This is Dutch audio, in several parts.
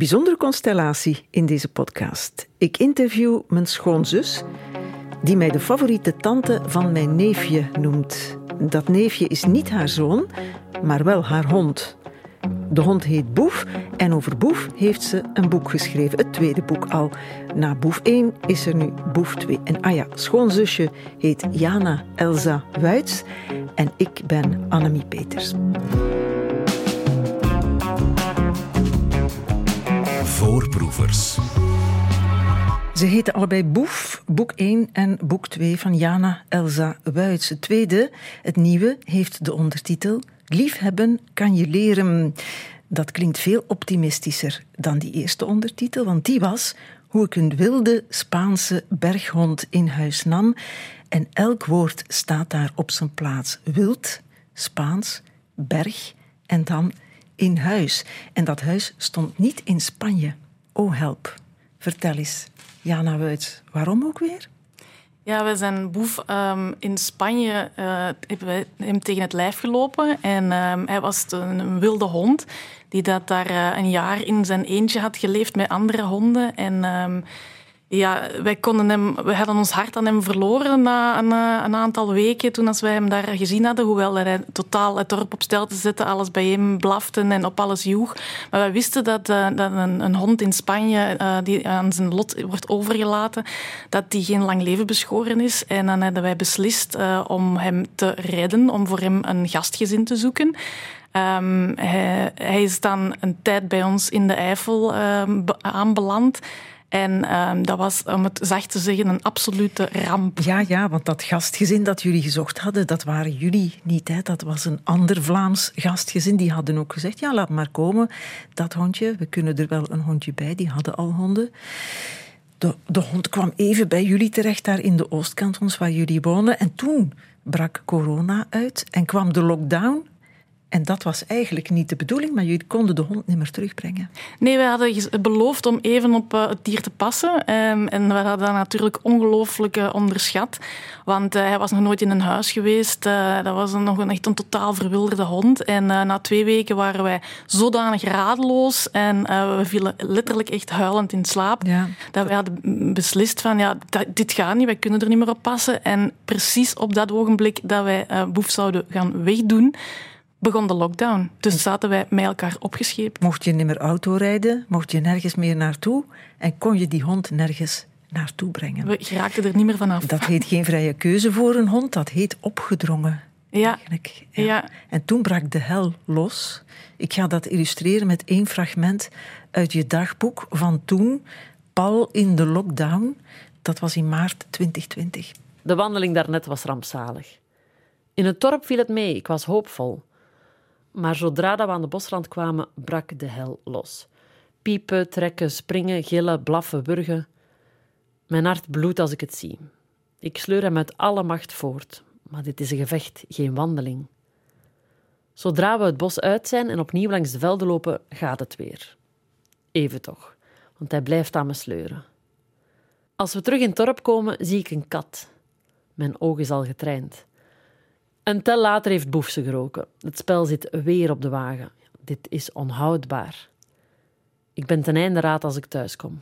bijzondere constellatie in deze podcast. Ik interview mijn schoonzus, die mij de favoriete tante van mijn neefje noemt. Dat neefje is niet haar zoon, maar wel haar hond. De hond heet Boef en over Boef heeft ze een boek geschreven, het tweede boek al. Na Boef 1 is er nu Boef 2. En ah ja, schoonzusje heet Jana Elsa Wuits en ik ben Annemie Peters. Voorproevers. Ze heten allebei Boef, boek 1 en boek 2 van Jana Elsa Wuits. Het tweede, het nieuwe, heeft de ondertitel Liefhebben kan je leren. Dat klinkt veel optimistischer dan die eerste ondertitel, want die was hoe ik een wilde Spaanse berghond in huis nam. En elk woord staat daar op zijn plaats. Wild, Spaans, berg en dan in huis. En dat huis stond niet in Spanje. Oh help. Vertel eens, Jana Wuits, waarom ook weer? Ja, we zijn Boef um, in Spanje uh, hebben we hem tegen het lijf gelopen. En um, hij was een, een, wilde hond die dat daar uh, een jaar in zijn eentje had geleefd met andere honden. En um, ja, wij konden hem, we hadden ons hart aan hem verloren na een, eh, aantal weken toen als wij hem daar gezien hadden. Hoewel hij totaal het dorp op stel te zetten, alles bij hem blafte en op alles joeg. Maar wij wisten dat, uh, dat een, een, hond in Spanje uh, die aan zijn lot wordt overgelaten, dat die geen lang leven beschoren is. En dan hadden wij beslist om hem te redden, om voor hem een gastgezin te zoeken. Um, hij, hij, is dan een tijd bij ons in de Eifel um, aanbeland. En um, dat was, om het zacht te zeggen, een absolute ramp. Ja, ja, want dat gastgezin dat jullie gezocht hadden, dat waren jullie niet. Hè? Dat was een ander Vlaams gastgezin. Die hadden ook gezegd, ja, laat maar komen. Dat hondje, we kunnen er wel een hondje bij. Die hadden al honden. De, de hond kwam even bij jullie terecht, daar in de oostkantons waar jullie wonen. En toen brak corona uit en kwam de lockdown. En dat was eigenlijk niet de bedoeling, maar jullie konden de hond niet meer terugbrengen. Nee, we hadden beloofd om even op uh, het dier te passen. Um, en we hadden dat natuurlijk ongelooflijk uh, onderschat. Want uh, hij was nog nooit in een huis geweest. dat was nog een, echt een totaal verwilderde hond. En na twee weken waren wij zodanig radeloos. En we vielen letterlijk echt huilend in slaap. Ja. Dat wij hadden beslist van, ja, dit gaat niet. Wij kunnen er niet meer op passen. En precies op dat ogenblik dat wij Boef zouden gaan wegdoen begon de lockdown. Dus zaten wij met elkaar opgescheept. Mocht je niet meer auto rijden, mocht je nergens meer naartoe en kon je die hond nergens naartoe brengen. We geraakten er niet meer vanaf. Dat heet geen vrije keuze voor een hond, dat heet opgedrongen. Ja. ja. ja. En toen brak de hel los. Ik ga dat illustreren met één fragment uit je dagboek van toen, pal in de lockdown. Dat was in maart 2020. De wandeling daarnet was rampzalig. In het dorp viel het mee, ik was hoopvol. Maar zodra dat we aan de bosrand kwamen, brak de hel los. Piepen, trekken, springen, gillen, blaffen, wurgen. Mijn hart bloedt als ik het zie. Ik sleur hem met alle macht voort, maar dit is een gevecht, geen wandeling. Zodra we het bos uit zijn en opnieuw langs de velden lopen, gaat het weer. Even toch, want hij blijft aan me sleuren. Als we terug in het dorp komen, zie ik een kat. Mijn oog is al getraind. Een tel later heeft Boef ze geroken. Het spel zit weer op de wagen. Dit is onhoudbaar. Ik ben ten einde raad als ik thuis kom.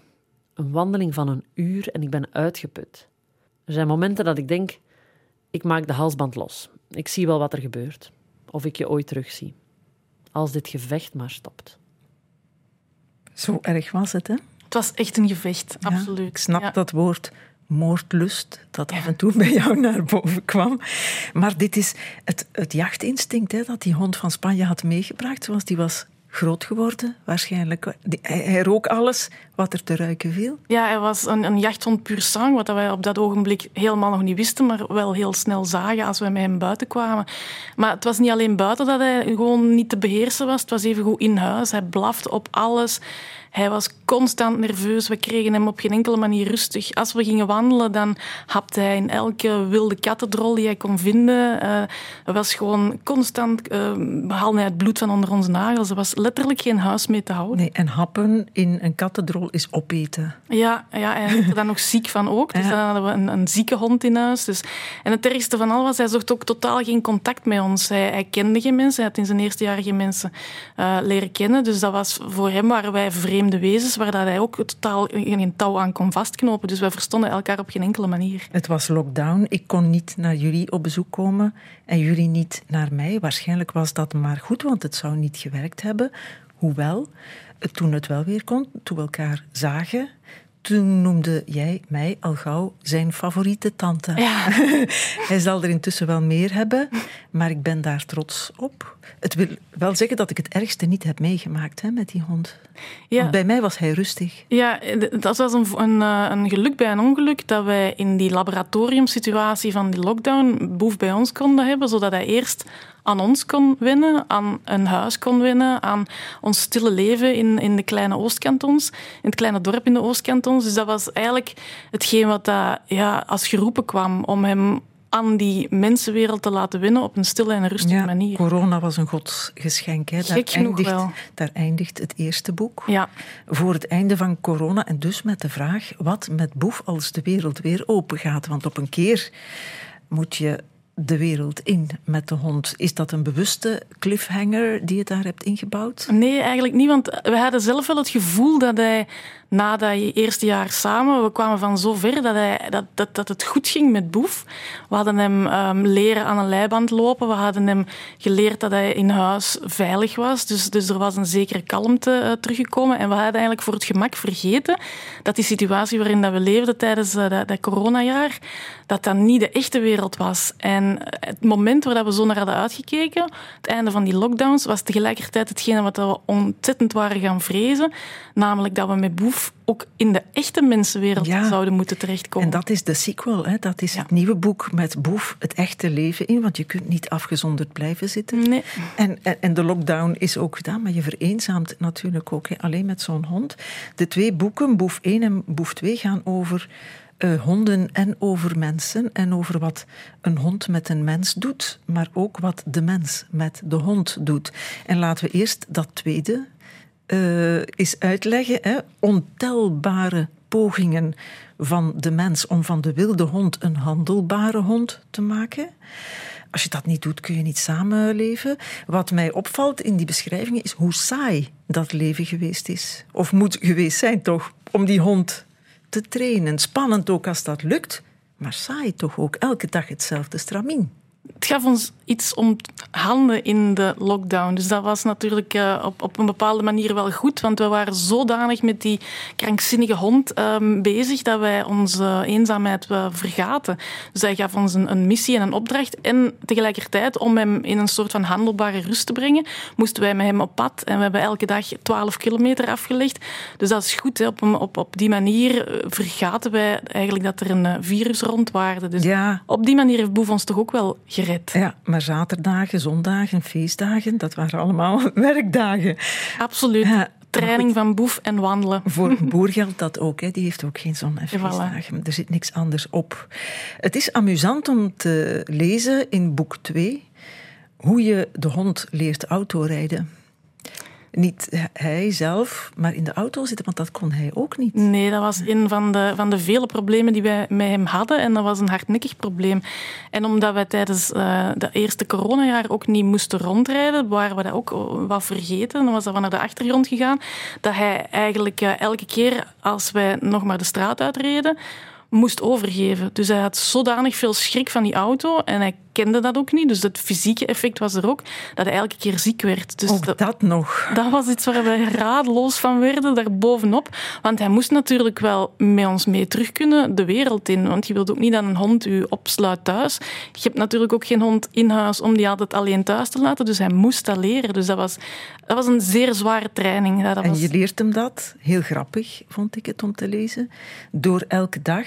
Een wandeling van een uur en ik ben uitgeput. Er zijn momenten dat ik denk: ik maak de halsband los. Ik zie wel wat er gebeurt. Of ik je ooit terugzie. Als dit gevecht maar stopt. Zo erg was het, hè? Het was echt een gevecht, absoluut. ik snap dat woord moordlust dat af en toe bij jou naar boven kwam. Maar dit is het, het jachtinstinct hè, dat die hond van Spanje had meegebracht, zoals die was groot geworden, waarschijnlijk. Hij, rook alles wat er te ruiken viel. Ja, hij was een, een jachthond puur sang, wat wij op dat ogenblik helemaal nog niet wisten, maar wel heel snel zagen als wij met hem buiten kwamen. Maar het was niet alleen buiten dat hij gewoon niet te beheersen was, het was even goed in huis. Hij blafte op alles. Hij was constant nerveus. We kregen hem op geen enkele manier rustig. Als we gingen wandelen, dan hapte hij in elke wilde kattendrol die hij kon vinden. Uh, hij was gewoon constant... Uh, haalde hij het bloed van onder onze nagels. Hij was letterlijk geen huis mee te houden. Nee, en happen in een kattendrol is opeten. Ja, ja en hij werd er dan nog ziek van ook. Dus Ja. dan hadden we een, een zieke hond in huis. Dus. En het ergste van al was, hij zocht ook totaal geen contact met ons. Hij, hij kende geen mensen, hij had in zijn eerste jaar geen mensen eh, leren kennen. Dus dat was, voor hem waren wij vreemde wezens, waar dat hij ook totaal geen touw aan kon vastknopen. Dus wij verstonden elkaar op geen enkele manier. Het was lockdown. Ik kon niet naar jullie op bezoek komen en jullie niet naar mij. Waarschijnlijk was dat maar goed, want het zou niet gewerkt hebben. Hoewel, toen het wel weer kon, toen we elkaar zagen, toen noemde jij mij al gauw zijn favoriete tante. Ja. Hij zal er intussen wel meer hebben, maar ik ben daar trots op. Het wil wel zeggen dat ik het ergste niet heb meegemaakt hè, met die hond. Ja. Want bij mij was hij rustig. Ja, dat was een, een, eh, een geluk bij een ongeluk dat wij in die laboratoriumsituatie van die lockdown Boef bij ons konden hebben, zodat hij eerst aan ons kon winnen, aan een huis kon winnen, aan ons stille leven in, in de kleine Oostkantons, in het kleine dorp in de Oostkantons. Dus dat was eigenlijk hetgeen wat dat, ja, als geroepen kwam om hem aan die mensenwereld te laten winnen op een stille en rustige Ja, manier. corona was een godsgeschenk. Hè. Daar, Gek eindigt, wel. daar eindigt het eerste boek. Ja. Voor het einde van corona. En dus met de vraag, wat met Boef als de wereld weer open gaat? Want op een keer moet je de wereld in met de hond. Is dat een bewuste cliffhanger die je daar hebt ingebouwd? Nee, eigenlijk niet, want we hadden zelf wel het gevoel dat hij na dat eerste jaar samen, we kwamen van zo ver dat, hij, dat, dat, dat het goed ging met Boef. We hadden hem ehm, leren aan een leiband lopen, we hadden hem geleerd dat hij in huis veilig was, dus, dus er was een zekere kalmte eh, teruggekomen en we hadden eigenlijk voor het gemak vergeten dat die situatie waarin dat we leefden tijdens eh, dat, dat coronajaar, dat dat niet de echte wereld was. En het moment waar we zo naar hadden uitgekeken, het einde van die lockdowns, was tegelijkertijd hetgene wat we ontzettend waren gaan vrezen. Namelijk dat we met Boef ook in de echte mensenwereld Ja. zouden moeten terechtkomen. En dat is de sequel. Hè? Dat is Ja. het nieuwe boek met Boef, het echte leven in. Want je kunt niet afgezonderd blijven zitten. Nee. En, en, en de lockdown is ook gedaan, maar je vereenzaamt natuurlijk ook hè, alleen met zo'n hond. De twee boeken, Boef 1 en Boef 2, gaan over eh, honden en over mensen. En over wat een hond met een mens doet, maar ook wat de mens met de hond doet. En laten we eerst dat tweede eh eens uitleggen. Hè. Ontelbare pogingen van de mens om van de wilde hond een handelbare hond te maken. Als je dat niet doet, kun je niet samenleven. Wat mij opvalt in die beschrijvingen is hoe saai dat leven geweest is. Of moet geweest zijn, toch? Om die hond te trainen. Spannend ook als dat lukt, maar saai toch ook. Elke dag hetzelfde stramien. Het gaf ons iets om handen in de lockdown. Dus dat was natuurlijk eh, op, op een bepaalde manier wel goed. Want we waren zodanig met die krankzinnige hond ehm, bezig dat wij onze eenzaamheid eh, vergaten. Dus hij gaf ons een, een missie en een opdracht. En tegelijkertijd, om hem in een soort van handelbare rust te brengen, moesten wij met hem op pad. En we hebben elke dag 12 kilometer afgelegd. Dus dat is goed. Hè. Op, op, op die manier eh, vergaten wij eigenlijk dat er een eh, virus rondwaarde. Dus Ja. op die manier heeft Boef ons toch ook wel gered. Ja, maar zaterdagen, zondagen, feestdagen, dat waren allemaal werkdagen. Absoluut. Ja, Training van boef en wandelen. Voor een boer geldt dat ook. Hè. Die heeft ook geen zon- en voilà. Er zit niks anders op. Het is amusant om te lezen in boek 2 hoe je de hond leert autorijden. Niet hij zelf, maar in de auto zitten, want dat kon hij ook niet. Nee, dat was een van de, van de vele problemen die wij met hem hadden. En dat was een hardnekkig probleem. En omdat wij tijdens uh, dat eerste coronajaar ook niet moesten rondrijden, waren we dat ook wat vergeten. Dan was dat van naar de achtergrond gegaan. Dat hij eigenlijk uh, elke keer als wij nog maar de straat uitreden, moest overgeven. Dus hij had zodanig veel schrik van die auto en hij kende dat ook niet. Dus het fysieke effect was er ook, dat hij elke keer ziek werd. Dus ook dat, dat, nog. Dat was iets waar wij radeloos van werden, daarbovenop. Want hij moest natuurlijk wel met ons mee terug kunnen de wereld in. Want je wilt ook niet dat een hond u opsluit thuis. Je hebt natuurlijk ook geen hond in huis om die altijd alleen thuis te laten. Dus hij moest dat leren. Dus dat was, dat was een zeer zware training. Dat en was... je leert hem dat, heel grappig vond ik het om te lezen, door elke dag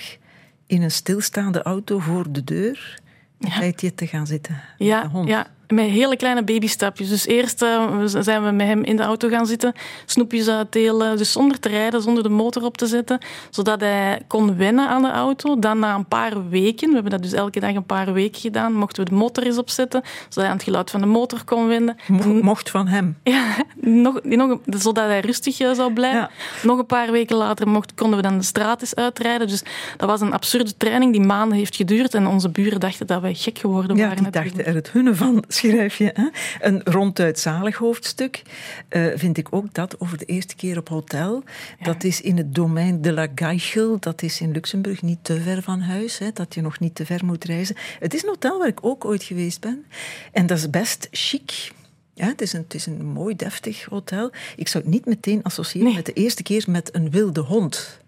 in een stilstaande auto voor de deur een ja. tijdje te gaan zitten. Ja, ja, met hele kleine babystapjes. Dus eerst uh, zijn we met hem in de auto gaan zitten, snoepjes uitdelen, dus zonder te rijden, zonder de motor op te zetten, zodat hij kon wennen aan de auto. Dan na een paar weken, we hebben dat dus elke dag een paar weken gedaan, mochten we de motor eens opzetten, zodat hij aan het geluid van de motor kon wennen. mocht van hem? Ja, nog, nog, zodat hij rustig eh, zou blijven. Nog een paar weken later mocht, konden we dan de straat eens uitrijden. Dus dat was een absurde training die maanden heeft geduurd en onze buren dachten dat wij gek geworden ja, waren. die dachten er het hunne van, schrijf je. Hè? Een ronduit zalig hoofdstuk uh, vind ik ook dat over de eerste keer op hotel. Dat is in het domein de la Gaichel, dat is in Luxemburg niet te ver van huis, hè, dat je nog niet te ver moet reizen. Het is een hotel waar ik ook ooit geweest ben. En dat is best chic. Ja, het, is een, het is een mooi, deftig hotel. Ik zou het niet meteen associëren met de eerste keer met een wilde hond.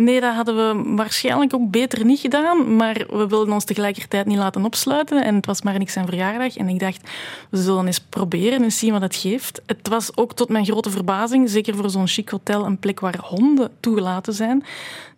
Nee, dat hadden we waarschijnlijk ook beter niet gedaan. Maar we wilden ons tegelijkertijd niet laten opsluiten. En het was maar niks zijn verjaardag. En ik dacht, we zullen eens proberen en zien wat het geeft. Het was ook tot mijn grote verbazing, zeker voor zo'n chic hotel, een plek waar honden toegelaten zijn.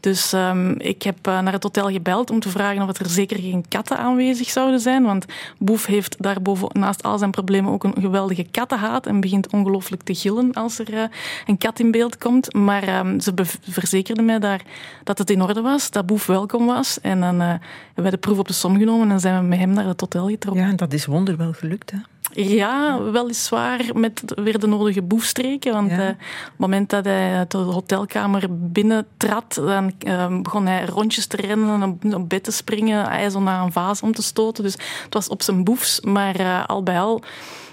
Dus um, ik heb uh, naar het hotel gebeld om te vragen of er zeker geen katten aanwezig zouden zijn. Want Boef heeft daarboven naast al zijn problemen ook een geweldige kattenhaat en begint ongelooflijk te gillen als er uh, een kat in beeld komt. Maar um, ze verzekerden mij daar dat het in orde was, dat Boef welkom was. En dan uh, hebben wij de proef op de som genomen en zijn we met hem naar het hotel getrokken. Ja, en dat is wonderwel gelukt, hè? Ja, weliswaar met weer de nodige boefstreken. Want ja. uh, op het moment dat hij de hotelkamer binnentrad, dan uh, begon hij rondjes te rennen, op, op bed te springen, ijzer naar een vaas om te stoten. Dus het was op zijn boefs, maar uh, al bij al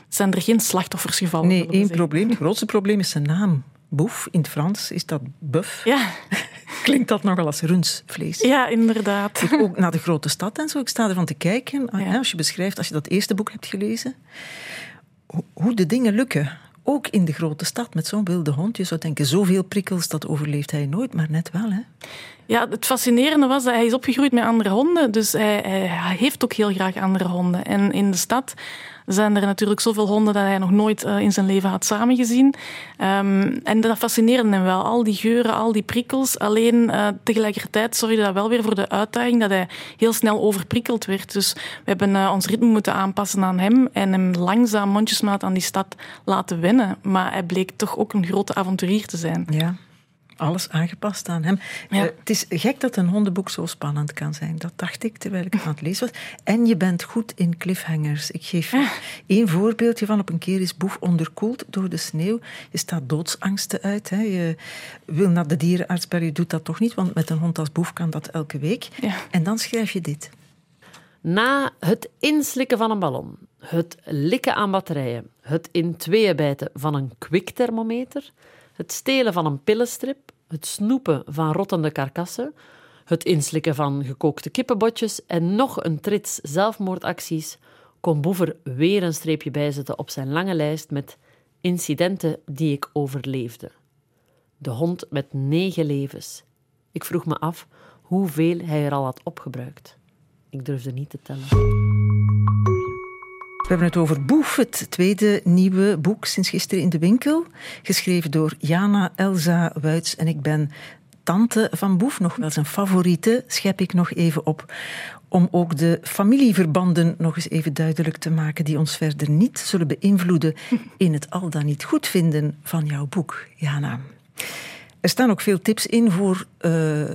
zijn er geen slachtoffers gevallen. Nee, één probleem. Het grootste probleem is zijn naam. Boef, in het Frans is dat buff. Ja. Klinkt dat nogal als rundvlees? Ja, inderdaad. Ik ook naar de grote stad en zo. Ik sta ervan te kijken. Ja. Als je beschrijft, als je dat eerste boek hebt gelezen, hoe de dingen lukken. Ook in de grote stad met zo'n wilde hond. Je zou denken, zoveel prikkels, dat overleeft hij nooit, maar net wel. Hè? Ja, het fascinerende was dat hij is opgegroeid met andere honden. Dus hij, hij heeft ook heel graag andere honden. En in de stad zijn er natuurlijk zoveel honden dat hij nog nooit uh, in zijn leven had samengezien. Um, en dat fascineerde hem wel. Al die geuren, al die prikkels. Alleen uh, tegelijkertijd zorgde dat wel weer voor de uitdaging dat hij heel snel overprikkeld werd. Dus we hebben uh, ons ritme moeten aanpassen aan hem en hem langzaam mondjesmaat aan die stad laten wennen. Maar hij bleek toch ook een grote avonturier te zijn. Ja alles aangepast aan hem. Ja. Uh, het is gek dat een hondenboek zo spannend kan zijn. Dat dacht ik terwijl ik aan het lezen was. En je bent goed in cliffhangers. Ik geef ja. één voorbeeldje van. Op een keer is Boef onderkoeld door de sneeuw. Je staat doodsangsten uit. Hè. Je wil naar de dierenarts, maar je doet dat toch niet. Want met een hond als Boef kan dat elke week. Ja. En dan schrijf je dit. Na het inslikken van een ballon, het likken aan batterijen, het in tweeën bijten van een kwikthermometer het stelen van een pillenstrip, het snoepen van rottende karkassen, het inslikken van gekookte kippenbotjes en nog een trits zelfmoordacties kon Boever weer een streepje bijzetten op zijn lange lijst met incidenten die ik overleefde. De hond met negen levens. Ik vroeg me af hoeveel hij er al had opgebruikt. Ik durfde niet te tellen. We hebben het over Boef, het tweede nieuwe boek sinds gisteren in de winkel. Geschreven door Jana Elza Wuits en ik ben tante van Boef. Nog wel zijn favoriete, schep ik nog even op. Om ook de familieverbanden nog eens even duidelijk te maken, die ons verder niet zullen beïnvloeden in het al dan niet goed vinden van jouw boek, Jana. Er staan ook veel tips in voor uh,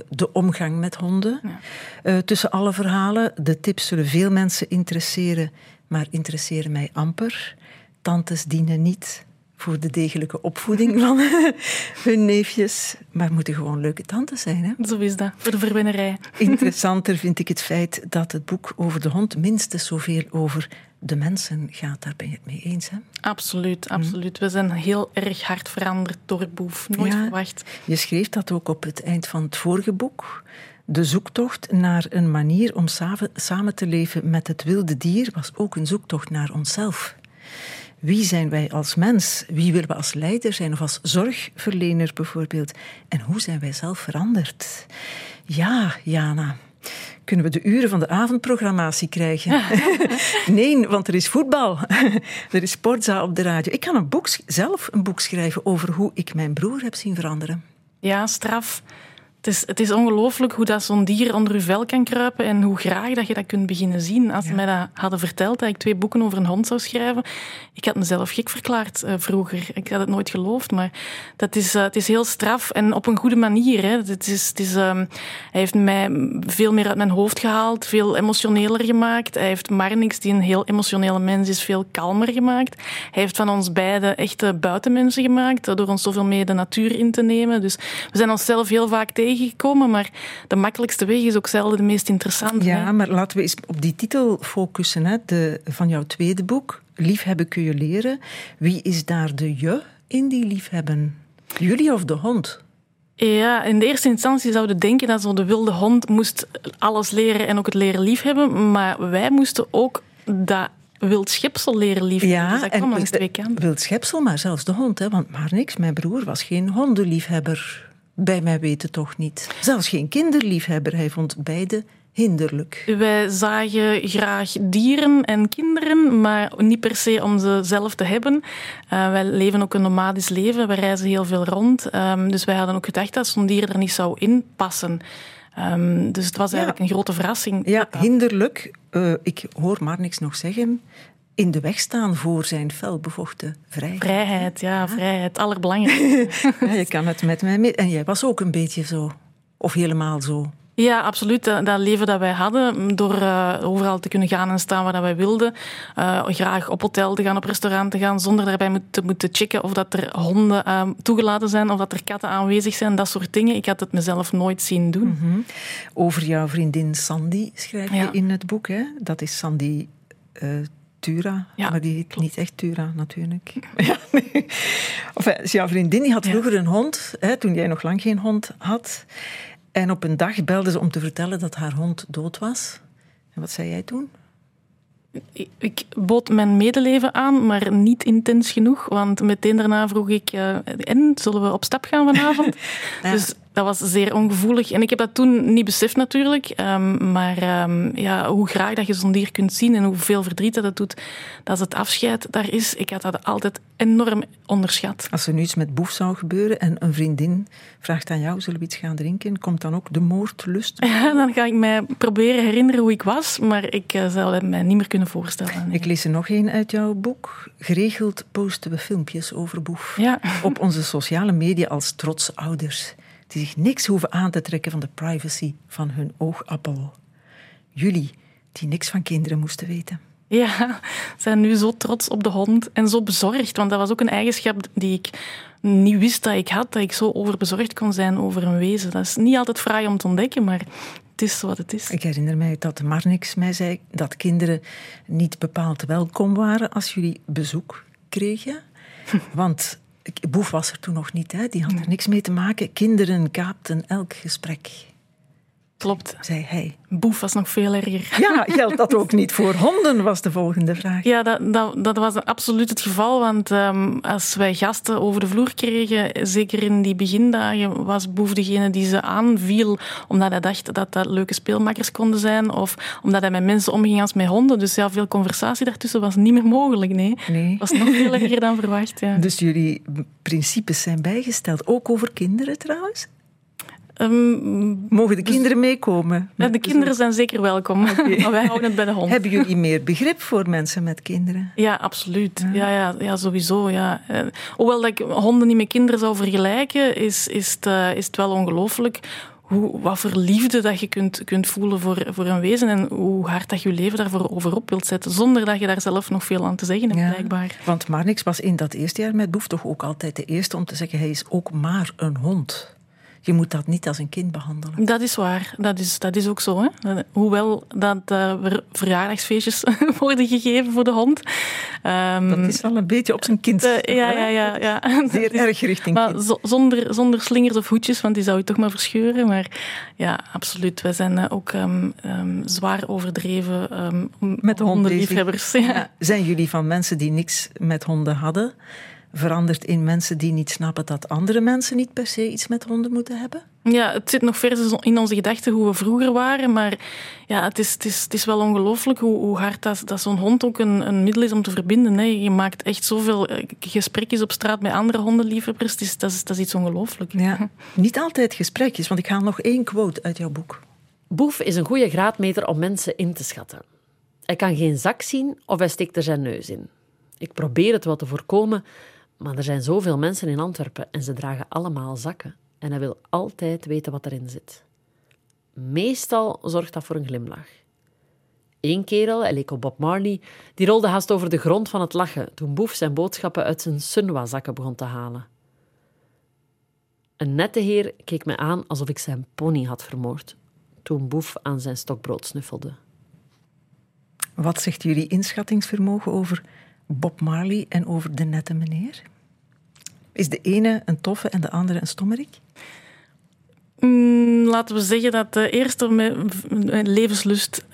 de omgang met honden. Ja. Uh, tussen alle verhalen. De tips zullen veel mensen interesseren maar interesseren mij amper. Tantes dienen niet voor de degelijke opvoeding van hun neefjes, maar moeten gewoon leuke tantes zijn. Hè? Zo is dat, voor de verwinnerij. Interessanter vind ik het feit dat het boek over de hond minstens zoveel over de mensen gaat. Daar ben je het mee eens, hè? Absoluut, absoluut. We zijn heel erg hard veranderd door boef. Nooit ja, verwacht. Je schreef dat ook op het eind van het vorige boek. De zoektocht naar een manier om samen te leven met het wilde dier was ook een zoektocht naar onszelf. Wie zijn wij als mens? Wie willen we als leider zijn of als zorgverlener bijvoorbeeld? En hoe zijn wij zelf veranderd? Ja, Jana. Kunnen we de uren van de avondprogrammatie krijgen? nee, want er is voetbal. er is sportzaal op de radio. Ik kan een boek, zelf een boek schrijven over hoe ik mijn broer heb zien veranderen. Ja, straf Het is, het is ongelooflijk hoe dat zo'n dier onder uw vel kan kruipen en hoe graag dat je dat kunt beginnen zien. Als ze mij dat hadden verteld, dat ik twee boeken over een hond zou schrijven, ik had mezelf gek verklaard uh, vroeger. Ik had het nooit geloofd, maar dat is, uh, het is heel straf en op een goede manier. Hè. Het is, het is, um, hij heeft mij veel meer uit mijn hoofd gehaald, veel emotioneler gemaakt. Hij heeft Marnix, die een heel emotionele mens is, veel kalmer gemaakt. Hij heeft van ons beiden echte buitenmensen gemaakt, door ons zoveel mee de natuur in te nemen. Dus we zijn onszelf heel vaak tegen tegengekomen, maar de makkelijkste weg is ook zelden de meest interessante. Ja, maar laten we eens op die titel focussen hè, de, van jouw tweede boek. Liefhebben kun je leren. Wie is daar de je in die liefhebben? Jullie of de hond? Ja, in de eerste instantie zouden denken dat zo de wilde hond moest alles leren en ook het leren liefhebben. Maar wij moesten ook dat wild schepsel leren liefhebben. Ja, dus dat kwam langs twee kanten. Wild schepsel, maar zelfs de hond. Hè, want maar niks, mijn broer was geen hondenliefhebber. Bij mij weten toch niet. Zelfs geen kinderliefhebber. Hij vond beide hinderlijk. Wij zagen graag dieren en kinderen, maar niet per se om ze zelf te hebben. Uh, wij leven ook een nomadisch leven, we reizen heel veel rond. Um, dus wij hadden ook gedacht dat zo'n dier er niet zou inpassen. Um, dus het was eigenlijk een grote verrassing. Ja, hinderlijk. Uh, ik hoor maar niks nog zeggen in de weg staan voor zijn felbevochten vrijheid. Vrijheid, ja, vrijheid, allerbelangrijkste. ja, je kan het met mij mee. En jij was ook een beetje zo, of helemaal zo. Ja, absoluut. Dat, leven dat wij hadden, door uh, overal te kunnen gaan en staan waar wij wilden. Uh, graag op hotel te gaan, op restaurant te gaan, zonder daarbij te moeten checken of dat er honden uh, toegelaten zijn of dat er katten aanwezig zijn, dat soort dingen. Ik had het mezelf nooit zien doen. Mm -hmm. Over jouw vriendin Sandy schrijf je ja. in het boek. Hè? Dat is Sandy Tura, ja, maar die heet niet echt Tura natuurlijk. Ja, nee. enfin, jouw vriendin die had vroeger een hond, hè, toen jij nog lang geen hond had. En op een dag belde ze om te vertellen dat haar hond dood was. En wat zei jij toen? Ik bood mijn medeleven aan, maar niet intens genoeg. Want meteen daarna vroeg ik: uh, En zullen we op stap gaan vanavond? ja. Dus dat was zeer ongevoelig. En ik heb dat toen niet beseft natuurlijk. Um, maar um, ja, hoe graag dat je zo'n dier kunt zien en hoeveel verdriet dat het doet, dat het afscheid daar is. Ik had dat altijd enorm onderschat. Als er nu iets met Boef zou gebeuren en een vriendin vraagt aan jou, zullen we iets gaan drinken? Komt dan ook de moordlust? Ja, dan ga ik mij proberen herinneren hoe ik was, maar ik uh, zal het mij niet meer kunnen voorstellen. Ik lees er nog één uit jouw boek. Geregeld posten we filmpjes over Boef. Ja. Op onze sociale media als trots ouders die zich niks hoeven aan te trekken van de privacy van hun oogappel. Jullie, die niks van kinderen moesten weten. Ja, zijn nu zo trots op de hond en zo bezorgd. Want dat was ook een eigenschap die ik niet wist dat ik had, dat ik zo overbezorgd kon zijn over een wezen. Dat is niet altijd fraai om te ontdekken, maar het is wat het is. Ik herinner mij dat Marnix mij zei dat kinderen niet bepaald welkom waren als jullie bezoek kregen. Want Boef was er toen nog niet, hè? die had er niks mee te maken. Kinderen kaapten elk gesprek. Klopt. Zei hij. Boef was nog veel erger. Ja, geldt dat ook niet voor honden, was de volgende vraag. Ja, dat, dat, dat was absoluut het geval. Want um, als wij gasten over de vloer kregen, zeker in die begindagen, was Boef degene die ze aanviel. Omdat hij dacht dat dat leuke speelmakers konden zijn. Of omdat hij met mensen omging als met honden. Dus ja, veel conversatie daartussen was niet meer mogelijk. Nee. nee. was nog veel erger dan verwacht. Ja. Dus jullie principes zijn bijgesteld. Ook over kinderen trouwens? Um, Mogen de dus- kinderen meekomen? Ja, de kinderen zijn zeker welkom, okay. maar wij houden het bij de hond. Hebben jullie meer begrip voor mensen met kinderen? Ja, absoluut. Ja, ja, ja sowieso. Ja. Uh, hoewel dat ik honden niet met kinderen zou vergelijken, is, is, het, uh, is het wel ongelooflijk hoe, wat voor liefde dat je kunt, kunt voelen voor, voor een wezen en hoe hard dat je je leven daarvoor overop wilt zetten, zonder dat je daar zelf nog veel aan te zeggen hebt, ja, blijkbaar. Want Marnix was in dat eerste jaar met Boef toch ook altijd de eerste om te zeggen, hij is ook maar een hond je moet dat niet als een kind behandelen. Dat is waar. Dat is, dat is ook zo. Hè? Hoewel dat uh, verjaardagsfeestjes worden gegeven voor de hond. Um, dat is wel een beetje op zijn kind. Uh, ja, ja, ja, ja. Zeer erg richting maar zonder, zonder slingers of hoedjes, want die zou je toch maar verscheuren. Maar ja, absoluut. Wij zijn uh, ook um, um, zwaar overdreven met de hondenliefhebbers. Ja. Zijn jullie van mensen die niks met honden hadden? Verandert in mensen die niet snappen dat andere mensen niet per se iets met honden moeten hebben? Ja, het zit nog verder in onze gedachten hoe we vroeger waren. Maar ja, het is, het is, het is wel ongelooflijk hoe, hoe hard dat, dat zo'n hond ook een, een middel is om te verbinden. Hè. Je maakt echt zoveel eh, gesprekjes op straat met andere hondenliefhebbers. Het is, dat, is, dat is iets ongelooflijk. Ja, niet altijd gesprekjes, want ik haal nog één quote uit jouw boek. Boef is een goede graadmeter om mensen in te schatten. Hij kan geen zak zien of hij steekt er zijn neus in. Ik probeer het wel te voorkomen, maar er zijn zoveel mensen in Antwerpen en ze dragen allemaal zakken. En hij wil altijd weten wat erin zit. Meestal zorgt dat voor een glimlach. Eén kerel, hij leek op Bob Marley, die rolde haast over de grond van het lachen toen Boef zijn boodschappen uit zijn Sunwa-zakken begon te halen. Een nette heer keek me aan alsof ik zijn pony had vermoord toen Boef aan zijn stokbrood snuffelde. Wat zegt jullie inschattingsvermogen over Bob Marley en over de nette meneer? Is de ene een toffe en de andere een stommerik? Mm, laten we zeggen dat de eerste met levenslust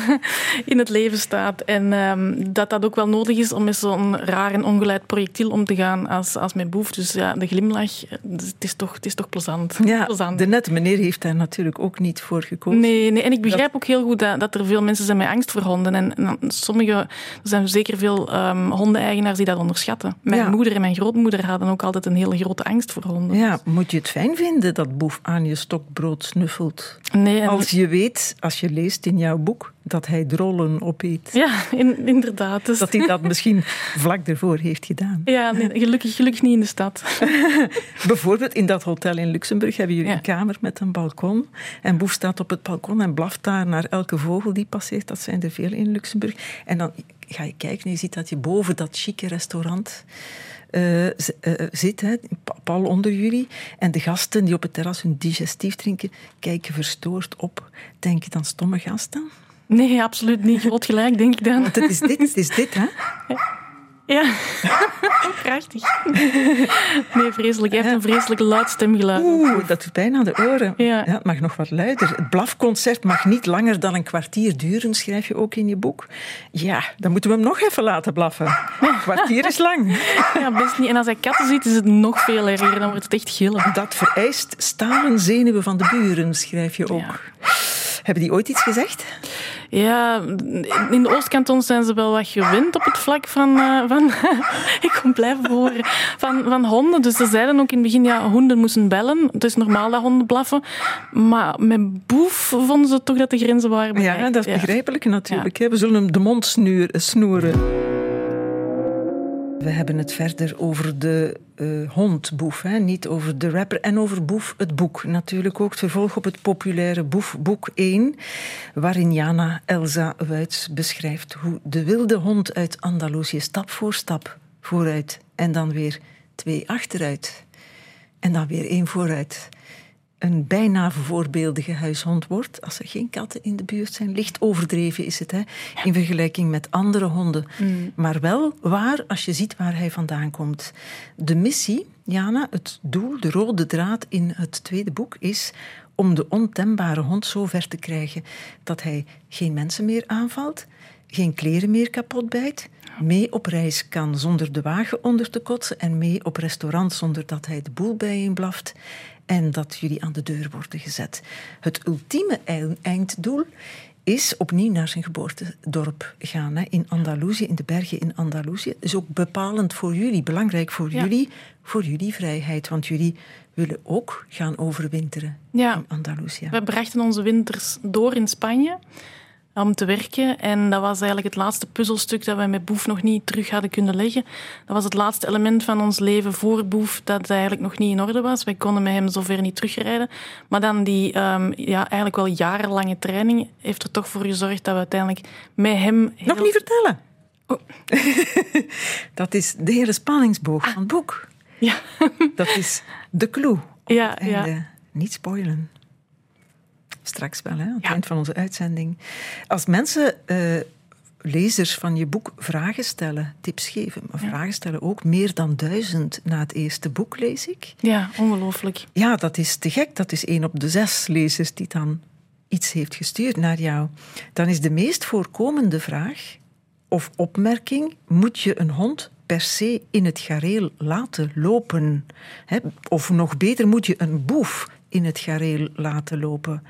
in het leven staat. En um, dat dat ook wel nodig is om met zo'n raar en ongeleid projectiel om te gaan als, als met boef. Dus ja, de glimlach, het is toch, het is toch plezant. Ja, plezant. de nette meneer heeft daar natuurlijk ook niet voor gekozen. Nee, nee en ik begrijp ook heel goed dat, dat er veel mensen zijn met angst voor honden. En, en sommige, er zijn zeker veel um, hondeneigenaars die dat onderschatten. Mijn Ja. moeder en mijn grootmoeder hadden ook altijd een hele grote angst voor honden. Ja, moet je het fijn vinden dat boef aan je stokbrood snuffelt? Nee, en- Als je weet, als je leest in jouw boek, dat hij drollen opeet. Ja, in- inderdaad. Dus, Dat hij dat misschien vlak ervoor heeft gedaan. ja, nee, gelukkig, gelukkig niet in de stad. Bijvoorbeeld in dat hotel in Luxemburg hebben jullie Ja. een kamer met een balkon. En Boef staat op het balkon en blaft daar naar elke vogel die passeert. Dat zijn er veel in Luxemburg. En dan ga je kijken en je ziet dat je boven dat chique restaurant eh, zit, hè, pal onder jullie. En de gasten die op het terras hun digestief drinken, kijken verstoord op. Denk je dan stomme gasten? Nee, absoluut niet. Groot gelijk, denk ik dan. Want het is dit, het is dit, hè? Ja, prachtig. Nee, vreselijk. Hij heeft een vreselijk luid stemgeluid. Oeh, dat doet bijna aan de oren. Ja. het mag nog wat luider. Het blafconcert mag niet langer dan een kwartier duren, schrijf je ook in je boek. Ja, dan moeten we hem nog even laten blaffen. Een kwartier is lang. Ja, best niet. En als hij katten ziet, is het nog veel erger. Dan wordt het echt gillen. Dat vereist stalen zenuwen van de buren, schrijf je ook. Ja. Hebben die ooit iets gezegd? Ja, in de Oostkantons zijn ze wel wat gewend op het vlak van... eh, van ik kom blijven horen. Van, van honden. Dus ze zeiden ook in het begin, ja, honden moesten bellen. Het is normaal dat honden blaffen. Maar met boef vonden ze toch dat de grenzen waren bereikt. Ja, dat is begrijpelijk natuurlijk. hè. We zullen hem de mond snoeren. We hebben het verder over de eh, hond Boef, hè? niet over de rapper. En over Boef, het boek. Natuurlijk ook het vervolg op het populaire Boef, boek 1. Waarin Jana Elsa Wuits beschrijft hoe de wilde hond uit Andalusië stap voor stap vooruit. En dan weer twee achteruit. En dan weer één vooruit een bijna voorbeeldige huishond wordt als er geen katten in de buurt zijn. Licht overdreven is het, hè, in vergelijking met andere honden. Maar wel waar als je ziet waar hij vandaan komt. De missie, Jana, het doel, de rode draad in het tweede boek is om de ontembare hond zo ver te krijgen dat hij geen mensen meer aanvalt, geen kleren meer kapot bijt, mee op reis kan zonder de wagen onder te kotsen en mee op restaurant zonder dat hij de boel bijeen blaft en dat jullie aan de deur worden gezet. Het ultieme ei- einddoel is opnieuw naar zijn geboortedorp gaan. Hè, in Andalusië, in de bergen in Andalusië. is ook bepalend voor jullie, belangrijk voor Ja. jullie, voor jullie vrijheid. Want jullie willen ook gaan overwinteren Ja. in Andalusië. We brachten onze winters door in Spanje om te werken. En dat was eigenlijk het laatste puzzelstuk dat wij met Boef nog niet terug hadden kunnen leggen. Dat was het laatste element van ons leven voor Boef dat eigenlijk nog niet in orde was. Wij konden met hem zover niet terugrijden. Maar dan die ehm, ja, eigenlijk wel jarenlange training heeft er toch voor gezorgd dat we uiteindelijk met hem... heel- Nog niet vertellen. Oh. dat is de hele spanningsboog van het boek. Ja, Dat is de clue. ja, ja. Niet spoilen. Straks wel, hè, aan het Ja. eind van onze uitzending. Als mensen, eh, lezers van je boek, vragen stellen, tips geven, maar vragen stellen ook meer dan duizend na het eerste boek, lees ik. ja, ongelooflijk. Ja, dat is te gek. Dat is één op de zes lezers die dan iets heeft gestuurd naar jou. Dan is de meest voorkomende vraag of opmerking: moet je een hond per se in het gareel laten lopen. Of nog beter, moet je een boef in het gareel laten lopen.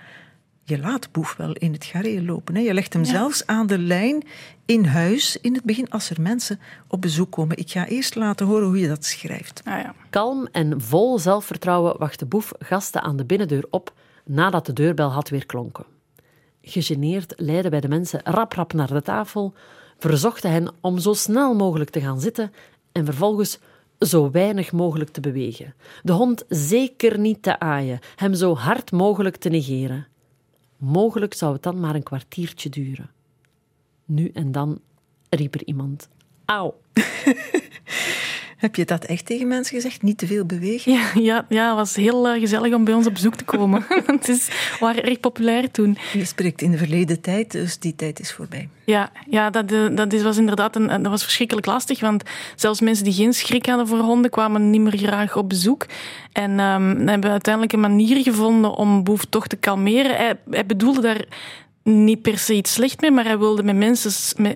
Je laat boef wel in het gareel lopen. Hè? Je legt hem zelfs aan de lijn in huis in het begin als er mensen op bezoek komen. Ik ga eerst laten horen hoe je dat schrijft. Ah, ja. Kalm en vol zelfvertrouwen wacht de boef gasten aan de binnendeur op nadat de deurbel had weer klonken. Gegeneerd leidden wij de mensen rap rap naar de tafel, verzochten hen om zo snel mogelijk te gaan zitten en vervolgens zo weinig mogelijk te bewegen. De hond zeker niet te aaien, hem zo hard mogelijk te negeren. Mogelijk zou het dan maar een kwartiertje duren. Nu en dan riep er iemand: Auw. Heb je dat echt tegen mensen gezegd? Niet te veel bewegen? Ja, ja, ja, het was heel uh, gezellig om bij ons op bezoek te komen. het is, we waren erg populair toen. Je spreekt in de verleden tijd, dus die tijd is voorbij. Ja, ja dat, dat is, was inderdaad een, dat was verschrikkelijk lastig, want zelfs mensen die geen schrik hadden voor honden kwamen niet meer graag op bezoek. En um, hebben uiteindelijk een manier gevonden om Boef toch te kalmeren. Hij, hij bedoelde daar niet per se iets slecht mee, maar hij wilde met mensen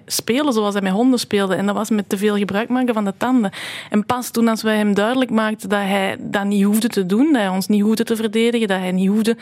spelen zoals hij met honden speelde. En dat was met te veel gebruik maken van de tanden. En pas toen als wij hem duidelijk maakten dat hij dat niet hoefde te doen, dat hij ons niet hoefde te verdedigen, dat hij niet hoefde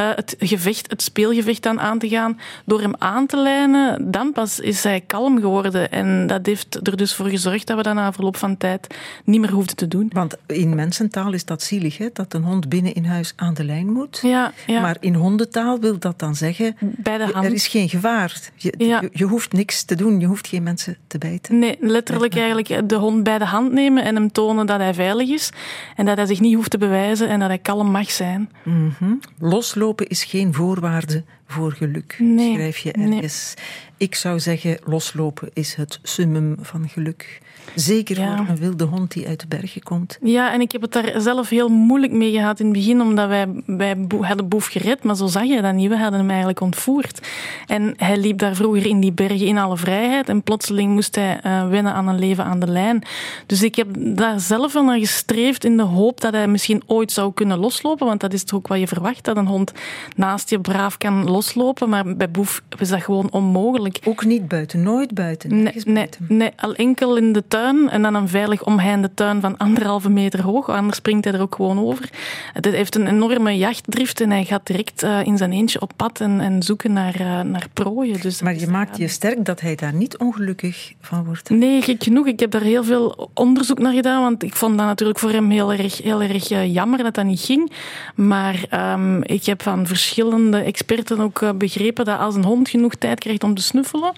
uh, het gevecht, het speelgevecht aan, aan te gaan, door hem aan te lijnen, dan pas is hij kalm geworden. En dat heeft er dus voor gezorgd dat we dat na verloop van tijd niet meer hoefden te doen. Want in mensentaal is dat zielig, hè? dat een hond binnen in huis aan de lijn moet. Ja, ja. Maar in hondentaal wil dat dan zeggen... Bij de er is geen gevaar. Je, Ja. je, je hoeft niks te doen. Je hoeft geen mensen te bijten. Nee, letterlijk eigenlijk de hond bij de hand nemen en hem tonen dat hij veilig is. En dat hij zich niet hoeft te bewijzen en dat hij kalm mag zijn. Mhm. Loslopen is geen voorwaarde voor geluk, Nee, schrijf je nee. ergens. Ik zou zeggen, loslopen is het summum van geluk. Zeker Ja. voor een wilde hond die uit de bergen komt. Ja, en ik heb het daar zelf heel moeilijk mee gehad in het begin, omdat wij, wij hadden Boef gered, maar zo zag je dat niet. We hadden hem eigenlijk ontvoerd. En hij liep daar vroeger in die bergen in alle vrijheid en plotseling moest hij eh, wennen aan een leven aan de lijn. Dus ik heb daar zelf wel naar gestreefd in de hoop dat hij misschien ooit zou kunnen loslopen, want dat is toch ook wat je verwacht, dat een hond naast je braaf kan loslopen, maar bij Boef is dat gewoon onmogelijk. Ook niet buiten, nooit buiten. Nee, nee, buiten. nee, al enkel in de tuin en dan een veilig omheinde tuin van anderhalve meter hoog. Anders springt hij er ook gewoon over. Het heeft een enorme jachtdrift en hij gaat direct eh, in zijn eentje op pad en, en zoeken naar, eh, naar prooien. Dus Maar je maakt je sterk dat hij daar niet ongelukkig van wordt. Nee, gek genoeg. Ik heb daar heel veel onderzoek naar gedaan, want ik vond dat natuurlijk voor hem heel erg, heel erg eh, jammer dat dat niet ging. Maar ehm, ik heb van verschillende experten ook begrepen dat als een hond genoeg tijd krijgt om te snuffelen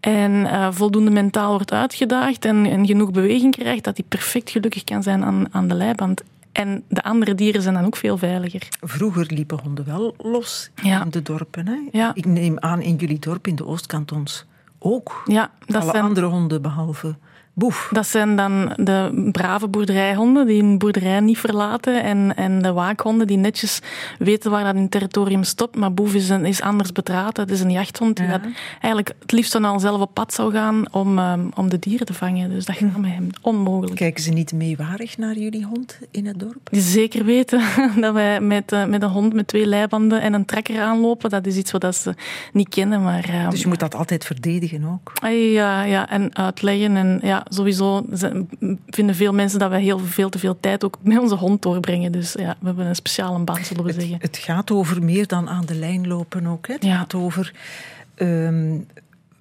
en voldoende mentaal wordt uitgedaagd en, en genoeg beweging krijgt, dat hij perfect gelukkig kan zijn aan, aan de leiband. En de andere dieren zijn dan ook veel veiliger. Vroeger liepen honden wel los Ja. in de dorpen. Hè? Ja. Ik neem aan in jullie dorp in de Oostkantons ook. Ja, dat Alle zijn, andere honden behalve boef. Dat zijn dan de brave boerderijhonden die hun boerderij niet verlaten en, en de waakhonden die netjes weten waar dat hun territorium stopt. Maar Boef is, een, is anders betraat. Het is een jachthond die Ja. dat eigenlijk het liefst dan al zelf op pad zou gaan om, ehm, om de dieren te vangen. Dus dat gaat met hem onmogelijk. Kijken ze niet meewarig naar jullie hond in het dorp? Die zeker weten dat wij met, eh, met een hond met twee leibanden en een trekker aanlopen. Dat is iets wat ze niet kennen. Maar, ehm, Dus je moet dat altijd verdedigen ook. Ja, ja, en uitleggen. En ja, sowieso vinden veel mensen dat wij heel veel te veel tijd ook met onze hond doorbrengen. Dus ja, we hebben een speciale band, zullen we Het, zeggen. het gaat over meer dan aan de lijn lopen ook. Hè? Het Ja. gaat over, ehm,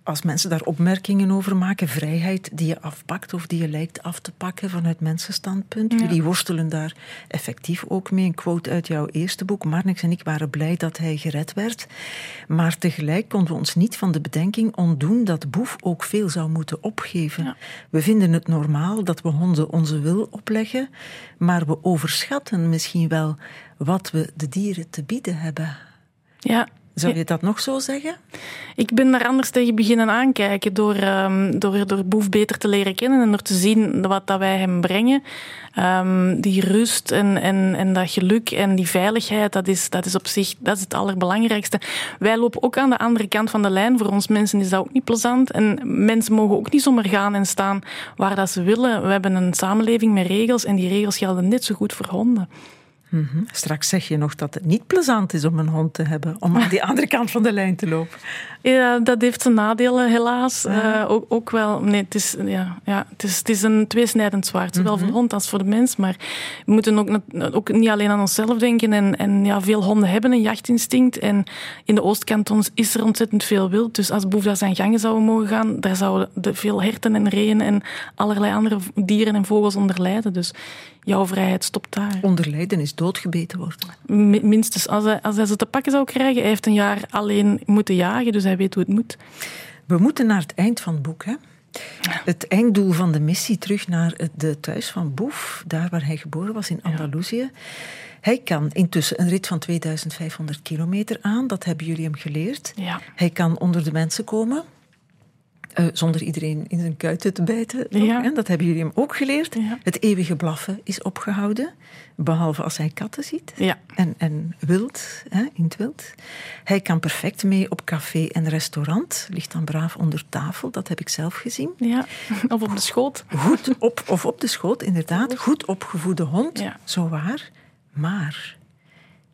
als mensen daar opmerkingen over maken, vrijheid die je afpakt of die je lijkt af te pakken vanuit mensenstandpunt. Ja. Jullie worstelen daar effectief ook mee. Een quote uit jouw eerste boek. Marnix en ik waren blij dat hij gered werd. Maar tegelijk konden we ons niet van de bedenking ontdoen dat Boef ook veel zou moeten opgeven. Ja. We vinden het normaal dat we honden onze wil opleggen, maar we overschatten misschien wel wat we de dieren te bieden hebben. Ja, Zou je dat nog zo zeggen? ik ben daar anders tegen beginnen aankijken door, ehm, door, door Boef beter te leren kennen en door te zien wat dat wij hem brengen. Ehm, die rust en, en, en dat geluk en die veiligheid, dat is, dat is op zich dat is het allerbelangrijkste. Wij lopen ook aan de andere kant van de lijn. Voor ons mensen is dat ook niet plezant. En mensen mogen ook niet zomaar gaan en staan waar dat ze willen. We hebben een samenleving met regels en die regels gelden net zo goed voor honden. Mhm. Straks zeg je nog dat het niet plezant is om een hond te hebben, om aan die andere kant van de lijn te lopen. Ja, dat heeft zijn nadelen, helaas. Uh, ook, ook, wel. Nee, het is, ja, ja, het is, het is een tweesnijdend zwaard, zowel voor de hond als voor de mens. Maar we moeten ook, ook niet alleen aan onszelf denken. En, en ja, veel honden hebben een jachtinstinct. En in de Oostkantons is er ontzettend veel wild. Dus als Boef zijn gangen zouden mogen gaan, daar zouden de veel herten en reeën en allerlei andere dieren en vogels onder lijden. Dus jouw vrijheid stopt daar. Onderlijden is doodgebeten worden. Minstens. Als hij, als hij ze te pakken zou krijgen, hij heeft een jaar alleen moeten jagen, dus hij weet hoe het moet. We moeten naar het eind van het boek, hè? Het einddoel van de missie terug naar de thuis van Boef, daar waar hij geboren was in Andalusië. Hij kan intussen een rit van 2500 kilometer aan, dat hebben jullie hem geleerd. Ja. Hij kan onder de mensen komen, uh, zonder iedereen in zijn kuiten te bijten. Ja. Dat hebben jullie hem ook geleerd. Ja. Het eeuwige blaffen is opgehouden. Behalve als hij katten ziet. Ja. En, en wild, hè, in het wild. Hij kan perfect mee op café en restaurant. Ligt dan braaf onder tafel. Dat heb ik zelf gezien. Ja. Of op de schoot. Goed op, of op de schoot, inderdaad. Goed opgevoede hond. Zo waar. Maar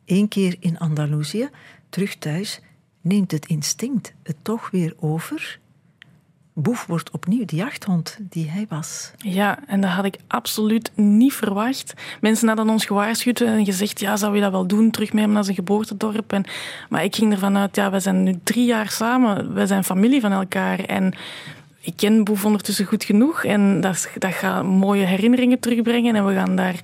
één keer in Andalusië, terug thuis, neemt het instinct het toch weer over Boef wordt opnieuw de jachthond die hij was. Ja, en dat had ik absoluut niet verwacht. Mensen hadden ons gewaarschuwd en gezegd, ja, zou je dat wel doen, terug met hem naar zijn geboortedorp? En, maar ik ging ervan uit, ja, we zijn nu drie jaar samen, we zijn familie van elkaar. En ik ken Boef ondertussen goed genoeg en dat, dat gaat mooie herinneringen terugbrengen. En we gaan daar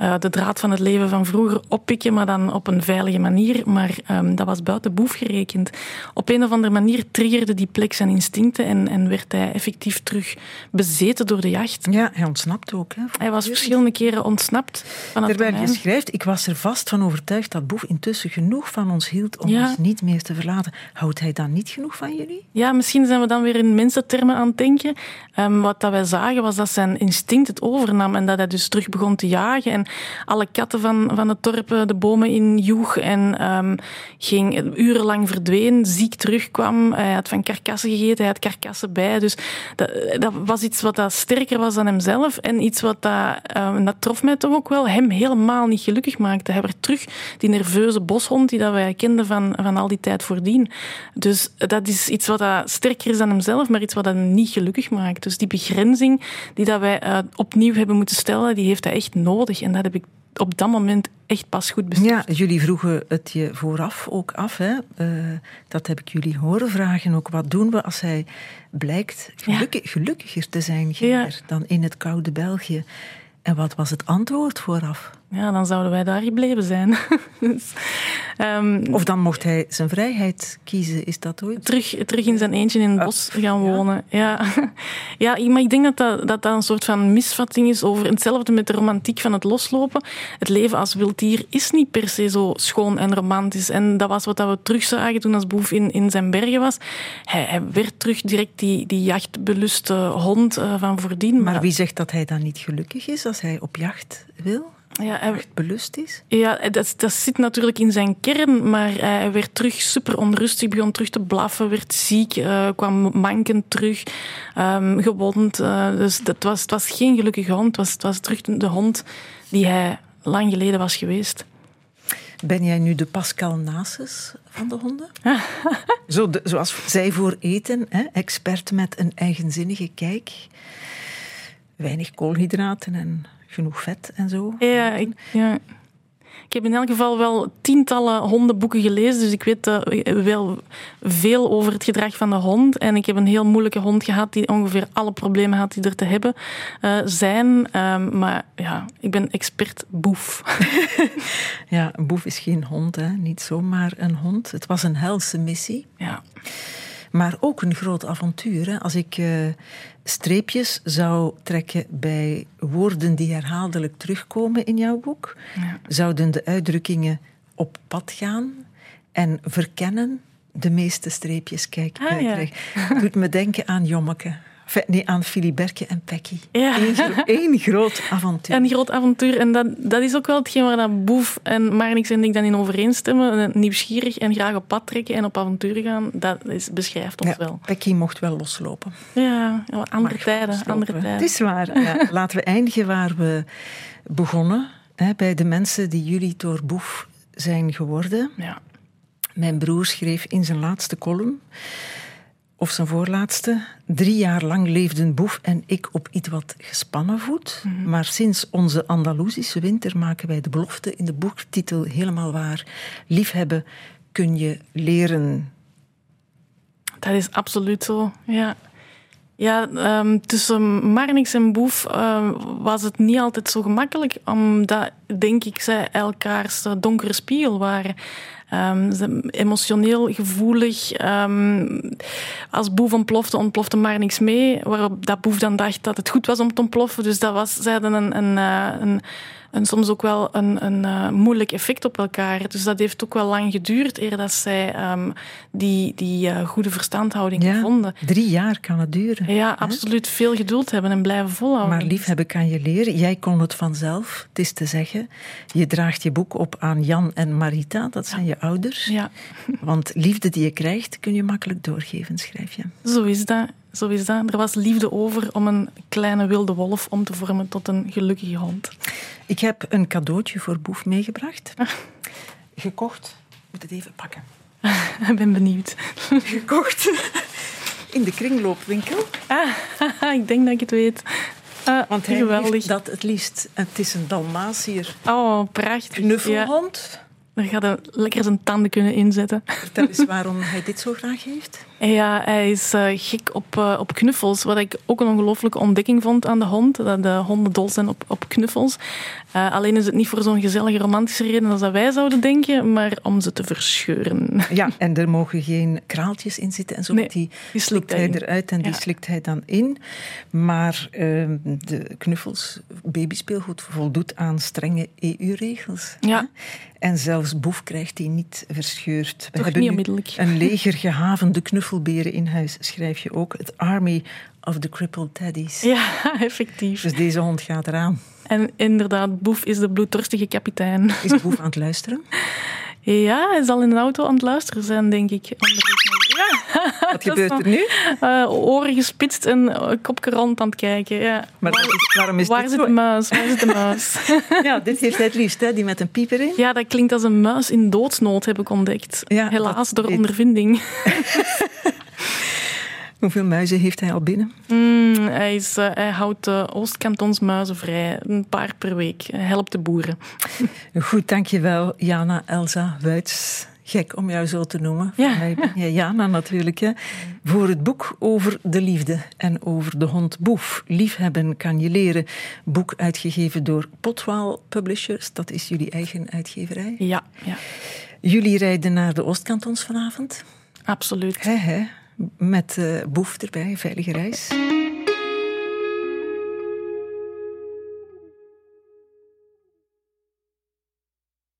uh, de draad van het leven van vroeger oppikken, maar dan op een veilige manier. Maar um, dat was buiten Boef gerekend. Op een of andere manier triggerde die plek zijn instincten en, en werd hij effectief terug bezeten door de jacht. Ja, hij ontsnapte ook. Hè, hij was verschillende keren ontsnapt. Van Terwijl je schrijft, ik was er vast van overtuigd dat Boef intussen genoeg van ons hield om Ja. ons niet meer te verlaten. Houdt hij dan niet genoeg van jullie? Ja, misschien zijn we dan weer in mensentermen aan denken. Ehm, wat dat wij zagen was dat zijn instinct het overnam en dat hij dus terug begon te jagen. En alle katten van, van het dorp eh, de bomen in joeg en ehm, ging urenlang verdween, ziek terugkwam. Hij had van karkassen gegeten, hij had karkassen bij. Dus dat, was iets wat dat sterker was dan hemzelf en iets wat dat, ehm, dat trof mij toch ook wel, hem helemaal niet gelukkig maakte. Hij werd terug die nerveuze boshond die dat wij kenden van, van al die tijd voordien. Dus dat is iets wat dat sterker is dan hemzelf, maar iets wat niet gelukkig maakt. Dus die begrenzing die dat wij uh, opnieuw hebben moeten stellen, die heeft hij echt nodig. En dat heb ik op dat moment echt pas goed beseft. Ja, jullie vroegen het je vooraf ook af. Hè? Uh, dat heb ik jullie horen vragen ook. Wat doen we als hij blijkt gelukkig, gelukkiger te zijn Ja. dan in het koude België? En wat was het antwoord vooraf? Ja, dan zouden wij daar gebleven zijn. dus, um, Of dan mocht hij zijn vrijheid kiezen, is dat ooit? terug, terug in zijn eentje in het bos gaan wonen. Ja. Ja. maar ik denk dat dat, dat dat een soort van misvatting is over hetzelfde met de romantiek van het loslopen. Het leven als wild dier is niet per se zo schoon en romantisch. En dat was wat we terugzagen toen als Boef in, in zijn bergen was. Hij, hij werd terug direct die, die jachtbeluste hond uh, van voordien. Maar wie zegt dat hij dan niet gelukkig is als hij op jacht wil? Ja, hij, echt belust is? Ja, dat, dat zit natuurlijk in zijn kern, maar hij werd terug super onrustig, begon terug te blaffen, werd ziek, uh, kwam mankend terug, um, gewond. Uh, dus dat was, het was geen gelukkige hond, het was, het was terug de hond die hij lang geleden was geweest. Ben jij nu de Pascal Nasus van de honden? Zo de, zoals zij voor eten, hè? expert met een eigenzinnige kijk. Weinig koolhydraten en genoeg vet en zo. Ja, ik, ja. ik heb in elk geval wel tientallen hondenboeken gelezen, dus ik weet uh, wel veel over het gedrag van de hond. En ik heb een heel moeilijke hond gehad die ongeveer alle problemen had die er te hebben uh, zijn. Um, maar ja, ik ben expert boef. ja, een boef is geen hond, hè? niet zomaar een hond. Het was een helse missie. Ja. Maar ook een groot avontuur. Hè? Als ik uh, streepjes zou trekken bij woorden die herhaaldelijk terugkomen in jouw boek, ja. zouden de uitdrukkingen op pad gaan en verkennen de meeste streepjes. Kijk, ah, ja. doet me denken aan Jommeke. Nee, aan Filiberke en Pekkie. Ja. Eén, groot avontuur. Een groot avontuur. En dat, dat is ook wel hetgeen waar dat Boef en Marnix en ik dan in overeenstemmen. Nieuwsgierig en graag op pad trekken en op avonturen gaan. Dat is, beschrijft ons ja, wel. Pekkie mocht wel loslopen. Ja, andere tijden. Andere tijden. Het is waar. Ja. Laten we eindigen waar we begonnen. hè, bij de mensen die jullie door Boef zijn geworden. Ja. Mijn broer schreef in zijn laatste column, of zijn voorlaatste, drie jaar lang leefden Boef en ik op iets wat gespannen voet. Maar sinds onze Andalusische winter maken wij de belofte in de boektitel helemaal waar. Liefhebben kun je leren. Dat is absoluut zo, ja. Ja, ehm, tussen Marnix en Boef ehm, was het niet altijd zo gemakkelijk, omdat, denk ik, zij elkaars donkere spiegel waren. Ehm, ze- emotioneel gevoelig. ehm, als Boef ontplofte, ontplofte Marnix mee, waarop dat Boef dan dacht dat het goed was om te ontploffen. Dus dat was, hadden een, een, eh, een, een, soms ook wel een, een eh, moeilijk effect op elkaar. Dus dat heeft ook wel lang geduurd eer dat zij ehm, die, die eh, goede verstandhouding Ja, vonden. drie jaar kan het duren. Ja, absoluut veel geduld hebben en blijven volhouden. Maar liefhebben kan je leren. Jij kon het vanzelf, het is te zeggen. Je draagt je boek op aan Jan en Marita, dat zijn je ouders. Ja, Want liefde die je krijgt, kun je makkelijk doorgeven, schrijf je. zo is dat. Zo is dat. Er was liefde over om een kleine wilde wolf om te vormen tot een gelukkige hond. Ik heb een cadeautje voor Boef meegebracht. Gekocht. Ik moet het even pakken. Ik ben benieuwd. Gekocht in de kringloopwinkel. Ah, ik denk dat ik het weet. Ah, Want hij geweldig. dat het liefst. Het is een Dalmatier Oh, prachtig. Ja, knuffelhond. Daar gaat hij lekker zijn tanden kunnen inzetten. Vertel eens waarom hij dit zo graag heeft. Ja, hij is eh, gek op, eh, op knuffels. Wat ik ook een ongelooflijke ontdekking vond aan de hond. Dat de honden dol zijn op, op knuffels. Eh, alleen is het niet voor zo'n gezellige romantische reden als dat wij zouden denken, maar om ze te verscheuren. Ja, en er mogen geen kraaltjes in zitten en zo. Nee, die, die slikt hij in. eruit en die slikt hij dan in. Maar ehm, de knuffels, babyspeelgoed, voldoet aan strenge EU-regels. Ja. En zelfs Boef krijgt die niet verscheurd. We Toch hebben niet nu onmiddellijk. een leger gehavende knuffelberen in huis, schrijf je ook. Het Army of the Crippled Teddies. Ja, effectief. Dus deze hond gaat eraan. En inderdaad, Boef is de bloeddorstige kapitein. Is Boef aan het luisteren? Ja, hij zal in de auto aan het luisteren zijn, denk ik. Wat gebeurt er nu? eh, oren gespitst en kopje rond aan het kijken. Ja. Maar dat is- waarom is Waar dit zit zo? de muis? Waar zit de muis? Ja, dit heeft hij het liefst, hè? die met een pieper in. Ja, dat klinkt als een muis in doodsnood, heb ik ontdekt. Ja, Helaas, door ondervinding. Hoeveel muizen heeft hij al binnen? Mm, hij, is, eh, hij houdt de Oostkantons muizen vrij. Een paar per week. Hij helpt de boeren. Goed, dankjewel, Jana Elsa Wuits. Gek om jou zo te noemen. Ja. Mij Jana natuurlijk. Hè. Voor het boek over de liefde en over de hond Boef. Liefhebben kan je leren. Boek uitgegeven door Potwaal Publishers. Dat is jullie eigen uitgeverij. Ja, ja, Jullie rijden naar de Oostkantons vanavond. absoluut. Hè. Met eh Boef erbij, veilige reis.